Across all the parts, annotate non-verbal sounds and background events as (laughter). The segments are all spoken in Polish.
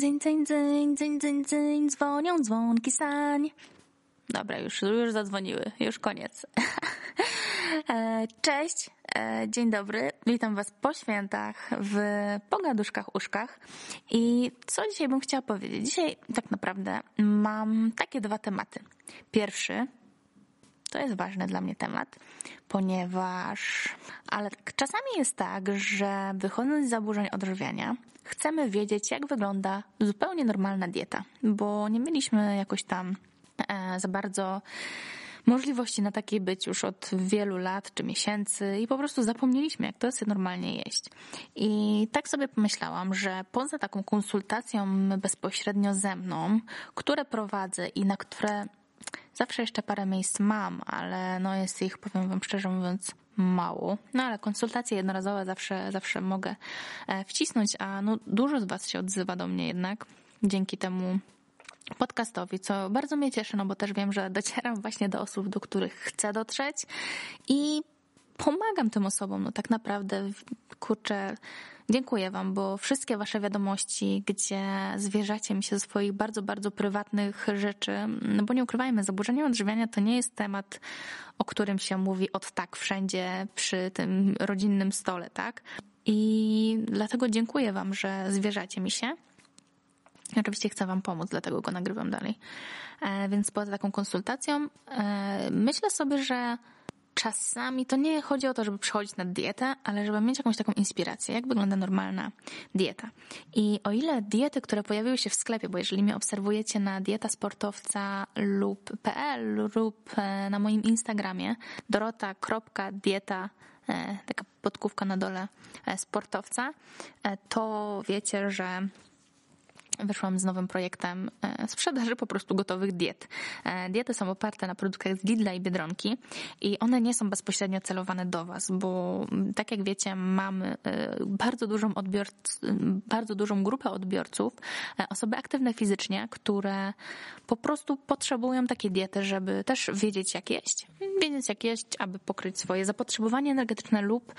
Dzyń, dzyń, dzyń, dzyń, dzyń, dzyń, dzwonią dzwonki sań. Dobra, już, już zadzwoniły, już koniec. (laughs) E, cześć, e, dzień dobry, witam Was po świętach w pogaduszkach uszkach. I co dzisiaj bym chciała powiedzieć? Dzisiaj tak naprawdę mam takie dwa tematy. Pierwszy to jest ważny dla mnie temat, ponieważ, ale czasami jest tak, że wychodząc z zaburzeń odżywiania, chcemy wiedzieć, jak wygląda zupełnie normalna dieta, bo nie mieliśmy jakoś tam e, za bardzo możliwości na takiej być już od wielu lat czy miesięcy i po prostu zapomnieliśmy, jak to jest normalnie jeść. I tak sobie pomyślałam, że poza taką konsultacją bezpośrednio ze mną, które prowadzę i na które zawsze jeszcze parę miejsc mam, ale no jest ich, powiem wam szczerze mówiąc, mało. No ale konsultacje jednorazowe zawsze, zawsze mogę e, wcisnąć, a no dużo z was się odzywa do mnie jednak dzięki temu podcastowi, co bardzo mnie cieszy, no bo też wiem, że docieram właśnie do osób, do których chcę dotrzeć i pomagam tym osobom. No tak naprawdę, kurczę, dziękuję Wam, bo wszystkie Wasze wiadomości, gdzie zwierzacie mi się ze swoich bardzo, bardzo prywatnych rzeczy, no bo nie ukrywajmy, zaburzenie odżywiania to nie jest temat, o którym się mówi od tak wszędzie przy tym rodzinnym stole, tak? I dlatego dziękuję Wam, że zwierzacie mi się. Oczywiście chcę Wam pomóc, dlatego go nagrywam dalej. E, więc poza taką konsultacją, e, myślę sobie, że czasami to nie chodzi o to, żeby przychodzić na dietę, ale żeby mieć jakąś taką inspirację, jak wygląda normalna dieta. I o ile diety, które pojawiły się w sklepie, bo jeżeli mnie obserwujecie na dieta sportowca lub pl lub e, na moim Instagramie dorota.dieta taka podkówka na dole sportowca, to wiecie, że wyszłam z nowym projektem e, sprzedaży po prostu gotowych diet. E, diety są oparte na produktach z Lidla i Biedronki i one nie są bezpośrednio celowane do Was, bo mm, tak jak wiecie, mamy e, bardzo dużą odbiorc, bardzo dużą grupę odbiorców, osoby aktywne fizycznie, które po prostu potrzebują takiej diety, żeby też wiedzieć jak jeść, wiedzieć jak jeść, aby pokryć swoje zapotrzebowanie energetyczne lub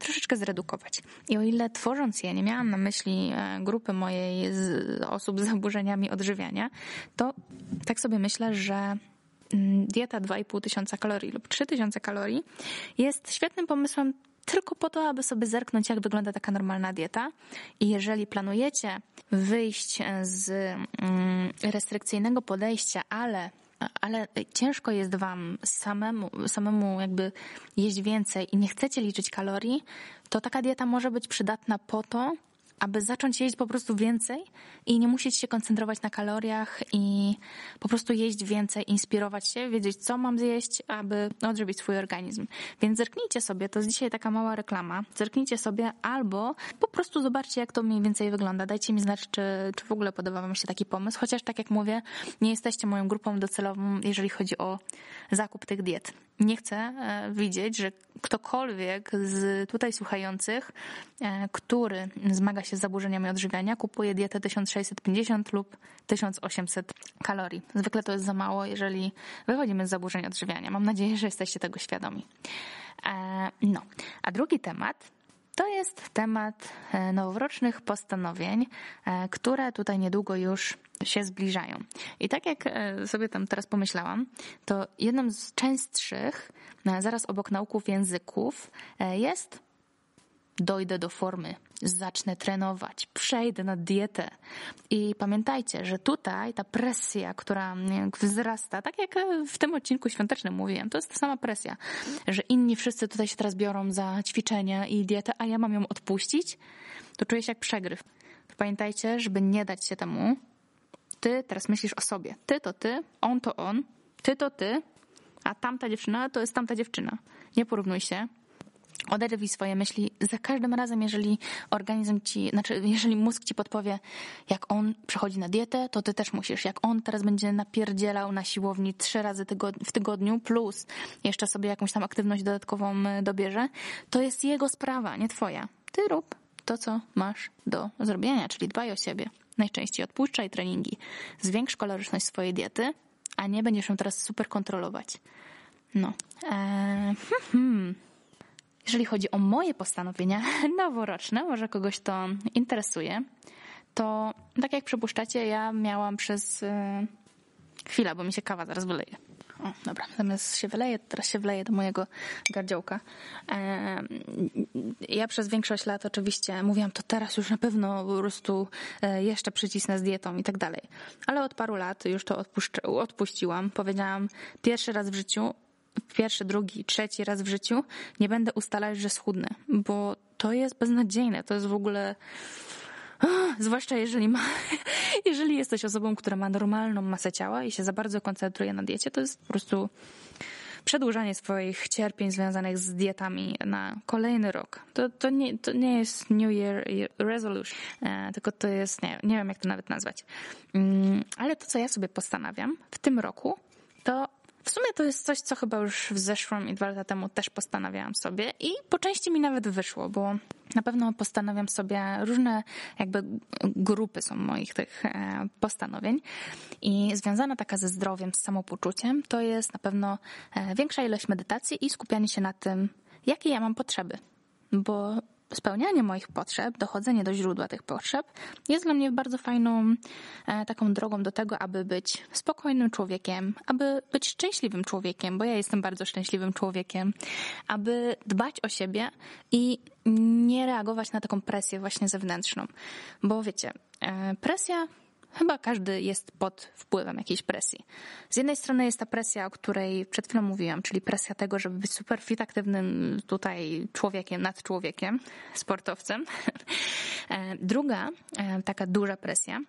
troszeczkę zredukować. I o ile tworząc je, nie miałam na myśli grupy mojej z osób z zaburzeniami odżywiania, to tak sobie myślę, że mm, dieta 2,5 tysiąca kalorii lub 3 tysiące kalorii jest świetnym pomysłem tylko po to, aby sobie zerknąć, jak wygląda taka normalna dieta. I jeżeli planujecie wyjść z mm, restrykcyjnego podejścia, ale ale ciężko jest wam samemu, samemu jakby jeść więcej i nie chcecie liczyć kalorii, to taka dieta może być przydatna po to, aby zacząć jeść po prostu więcej i nie musieć się koncentrować na kaloriach i po prostu jeść więcej, inspirować się, wiedzieć co mam zjeść, aby odżywić swój organizm. Więc zerknijcie sobie, to jest dzisiaj taka mała reklama, zerknijcie sobie albo po prostu zobaczcie jak to mniej więcej wygląda. Dajcie mi znać, czy, czy w ogóle podoba wam się taki pomysł, chociaż tak jak mówię, nie jesteście moją grupą docelową, jeżeli chodzi o zakup tych diet. Nie chcę e, widzieć, że ktokolwiek z tutaj słuchających, e, który zmaga się z zaburzeniami odżywiania, kupuje dietę 1650 lub 1800 kalorii. Zwykle to jest za mało, jeżeli wychodzimy z zaburzeń odżywiania. Mam nadzieję, że jesteście tego świadomi. E, no, a drugi temat to jest temat noworocznych postanowień, które tutaj niedługo już się zbliżają. I tak jak e, sobie tam teraz pomyślałam, to jednym z częstszych, e, zaraz obok nauków języków, e, jest dojdę do formy, zacznę trenować, przejdę na dietę. I pamiętajcie, że tutaj ta presja, która wzrasta, tak jak w tym odcinku świątecznym mówiłem, to jest ta sama presja, że inni wszyscy tutaj się teraz biorą za ćwiczenia i dietę, a ja mam ją odpuścić, to czuję się jak przegryw. Pamiętajcie, żeby nie dać się temu, ty teraz myślisz o sobie. Ty to ty, on to on, ty to ty, a tamta dziewczyna to jest tamta dziewczyna. Nie porównuj się. Oderwij swoje myśli za każdym razem, jeżeli organizm ci, znaczy, jeżeli mózg ci podpowie, jak on przechodzi na dietę, to ty też musisz. Jak on teraz będzie napierdzielał na siłowni trzy razy w tygodniu, plus jeszcze sobie jakąś tam aktywność dodatkową e, dobierze, to jest jego sprawa, nie twoja. Ty rób to, co masz do zrobienia, czyli dbaj o siebie. Najczęściej odpuszczaj treningi. Zwiększ kaloryczność swojej diety, a nie będziesz ją teraz super kontrolować. No. Eee, hmm. Jeżeli chodzi o moje postanowienia (laughs) noworoczne, może kogoś to interesuje, to tak jak przypuszczacie, ja miałam przez e, chwilę, bo mi się kawa zaraz wyleje. O, dobra, zamiast się wyleje, teraz się wleje do mojego gardziołka. Ja przez większość lat oczywiście mówiłam, to teraz już na pewno po prostu e, jeszcze przycisnę z dietą i tak dalej. Ale od paru lat już to odpuściłam. Powiedziałam pierwszy raz w życiu, pierwszy, drugi, trzeci raz w życiu nie będę ustalać, że schudnę, bo to jest beznadziejne. To jest w ogóle (gasps) Zwłaszcza jeżeli, ma, (laughs) jeżeli jesteś osobą, która ma normalną masę ciała i się za bardzo koncentruje na diecie, to jest po prostu przedłużanie swoich cierpień związanych z dietami na kolejny rok. To, to, nie, to nie jest New Year Resolution, e, tylko to jest, nie, nie wiem jak to nawet nazwać. Mm, ale to, co ja sobie postanawiam w tym roku, to w sumie to jest coś, co chyba już w zeszłym i dwa lata temu też postanawiałam sobie i po części mi nawet wyszło, bo na pewno postanawiam sobie różne jakby grupy są moich tych e, postanowień i związana taka ze zdrowiem, z samopoczuciem, to jest na pewno e, większa ilość medytacji i skupianie się na tym, jakie ja mam potrzeby. Bo spełnianie moich potrzeb, dochodzenie do źródła tych potrzeb jest dla mnie bardzo fajną e, taką drogą do tego, aby być spokojnym człowiekiem, aby być szczęśliwym człowiekiem, bo ja jestem bardzo szczęśliwym człowiekiem, aby dbać o siebie i nie reagować na taką presję właśnie zewnętrzną. Bo wiecie, e, presja Chyba każdy jest pod wpływem jakiejś presji. Z jednej strony jest ta presja, o której przed chwilą mówiłam, czyli presja tego, żeby być super fit, aktywnym tutaj człowiekiem, nad człowiekiem, sportowcem. (laughs) E, druga e, taka duża presja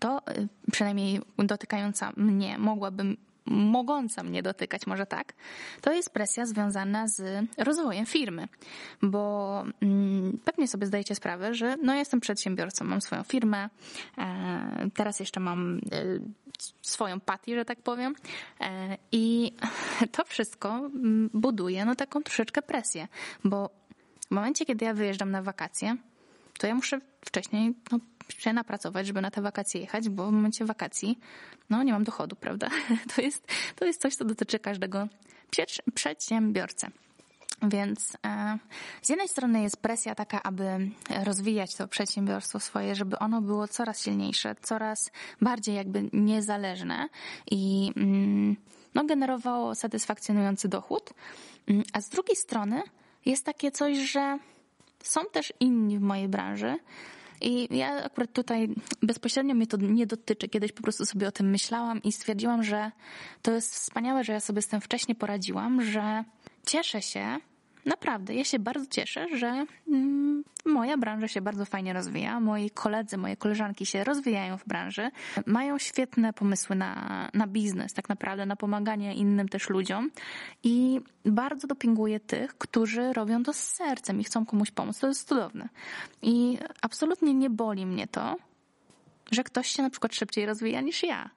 to e, przynajmniej dotykająca mnie, mogłabym mogąca mnie dotykać, może tak, to jest presja związana z rozwojem firmy, bo mm, pewnie sobie zdajecie sprawę, że no jestem przedsiębiorcą, mam swoją firmę, e, teraz jeszcze mam e, swoją patį, że tak powiem e, i (laughs) to wszystko mm, buduje no taką troszeczkę presję, bo w momencie, kiedy ja wyjeżdżam na wakacje, to ja muszę wcześniej no, się napracować, żeby na te wakacje jechać, bo w momencie wakacji no nie mam dochodu, prawda? (laughs) To jest, to jest coś, co dotyczy każdego przedsiębiorcy. Więc e, z jednej strony jest presja taka, aby rozwijać to przedsiębiorstwo swoje, żeby ono było coraz silniejsze, coraz bardziej jakby niezależne i mm, no, generowało satysfakcjonujący dochód. Mm, a z drugiej strony jest takie coś, że są też inni w mojej branży, i ja akurat tutaj bezpośrednio mnie to nie dotyczy. Kiedyś po prostu sobie o tym myślałam i stwierdziłam, że to jest wspaniałe, że ja sobie z tym wcześniej poradziłam, że cieszę się, naprawdę, ja się bardzo cieszę, że mm, moja branża się bardzo fajnie rozwija. Moi koledzy, moje koleżanki się rozwijają w branży, mają świetne pomysły na, na biznes, tak naprawdę, na pomaganie innym też ludziom i bardzo dopinguję tych, którzy robią to z sercem i chcą komuś pomóc. To jest cudowne. I absolutnie nie boli mnie to, że ktoś się na przykład szybciej rozwija niż ja.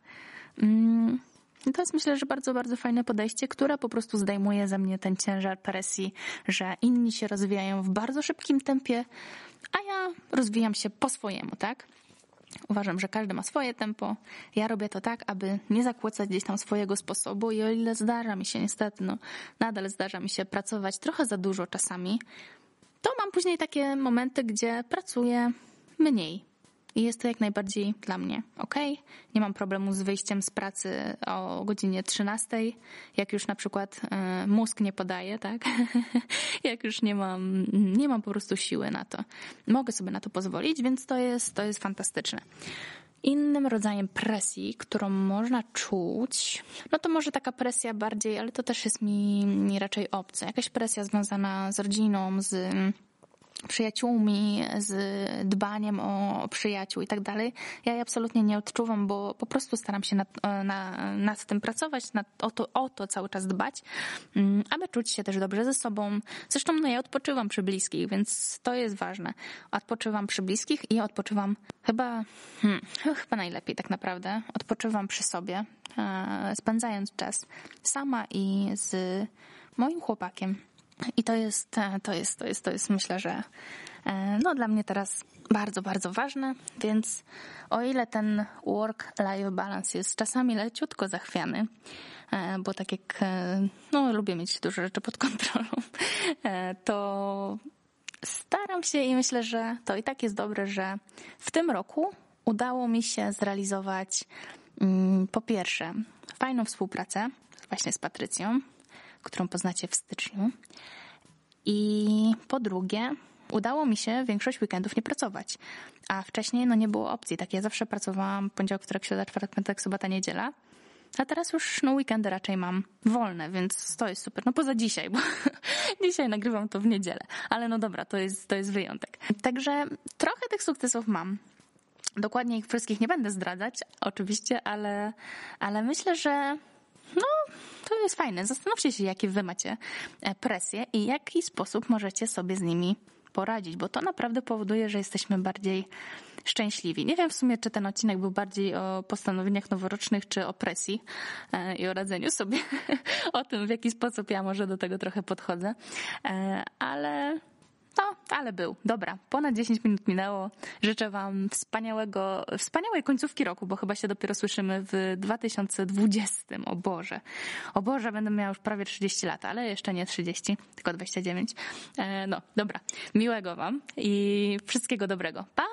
Mm i to jest myślę, że bardzo, bardzo fajne podejście, które po prostu zdejmuje ze mnie ten ciężar presji, że inni się rozwijają w bardzo szybkim tempie, a ja rozwijam się po swojemu, tak? Uważam, że każdy ma swoje tempo. Ja robię to tak, aby nie zakłócać gdzieś tam swojego sposobu i o ile zdarza mi się niestety, no nadal zdarza mi się pracować trochę za dużo czasami, to mam później takie momenty, gdzie pracuję mniej, i jest to jak najbardziej dla mnie ok. Nie mam problemu z wyjściem z pracy o godzinie 13, jak już na przykład e, mózg nie podaje, tak? (laughs) jak już nie mam, nie mam po prostu siły na to. Mogę sobie na to pozwolić, więc to jest, to jest fantastyczne. Innym rodzajem presji, którą można czuć, no to może taka presja bardziej, ale to też jest mi, mi raczej obce. Jakaś presja związana z rodziną, z przyjaciółmi, z dbaniem o przyjaciół i tak dalej, ja jej absolutnie nie odczuwam, bo po prostu staram się nad, e, na, nad tym pracować, nad, o, to, o to cały czas dbać, mm, aby czuć się też dobrze ze sobą. Zresztą no, ja odpoczywam przy bliskich, więc to jest ważne. Odpoczywam przy bliskich i odpoczywam chyba, hmm, chyba najlepiej tak naprawdę. Odpoczywam przy sobie, e, spędzając czas sama i z moim chłopakiem. I to jest, e, to jest, to jest, to jest myślę, że e, no dla mnie teraz bardzo, bardzo ważne, więc o ile ten work-life balance jest czasami leciutko zachwiany, e, bo tak jak no, lubię mieć dużo rzeczy pod kontrolą, (laughs) to staram się i myślę, że to i tak jest dobre, że w tym roku udało mi się zrealizować mm, po pierwsze fajną współpracę właśnie z Patrycją, którą poznacie w styczniu. I po drugie, udało mi się większość weekendów nie pracować. A wcześniej no nie było opcji. Tak ja zawsze pracowałam poniedziałek, wtorek, środa, czwartek, piątek, sobota, niedziela. A teraz już no weekendy raczej mam wolne, więc to jest super. No poza dzisiaj, bo (laughs) dzisiaj nagrywam to w niedzielę. Ale no dobra, to jest, to jest wyjątek. Także trochę tych sukcesów mam. Dokładnie ich wszystkich nie będę zdradzać, oczywiście, ale, ale myślę, że no, to jest fajne. Zastanówcie się, jakie wy macie e, presje i jaki sposób możecie sobie z nimi poradzić, bo to naprawdę powoduje, że jesteśmy bardziej szczęśliwi. Nie wiem w sumie, czy ten odcinek był bardziej o postanowieniach noworocznych, czy o presji e, i o radzeniu sobie (laughs) o tym, w jaki sposób ja może do tego trochę podchodzę, e, ale no, ale był. Dobra, ponad 10 minut minęło. Życzę Wam wspaniałego, wspaniałej końcówki roku, bo chyba się dopiero słyszymy w 2020. O Boże. O Boże, będę miała już prawie 30 lat, ale jeszcze nie 30, tylko 29. E, no, dobra. Miłego Wam i wszystkiego dobrego. Pa!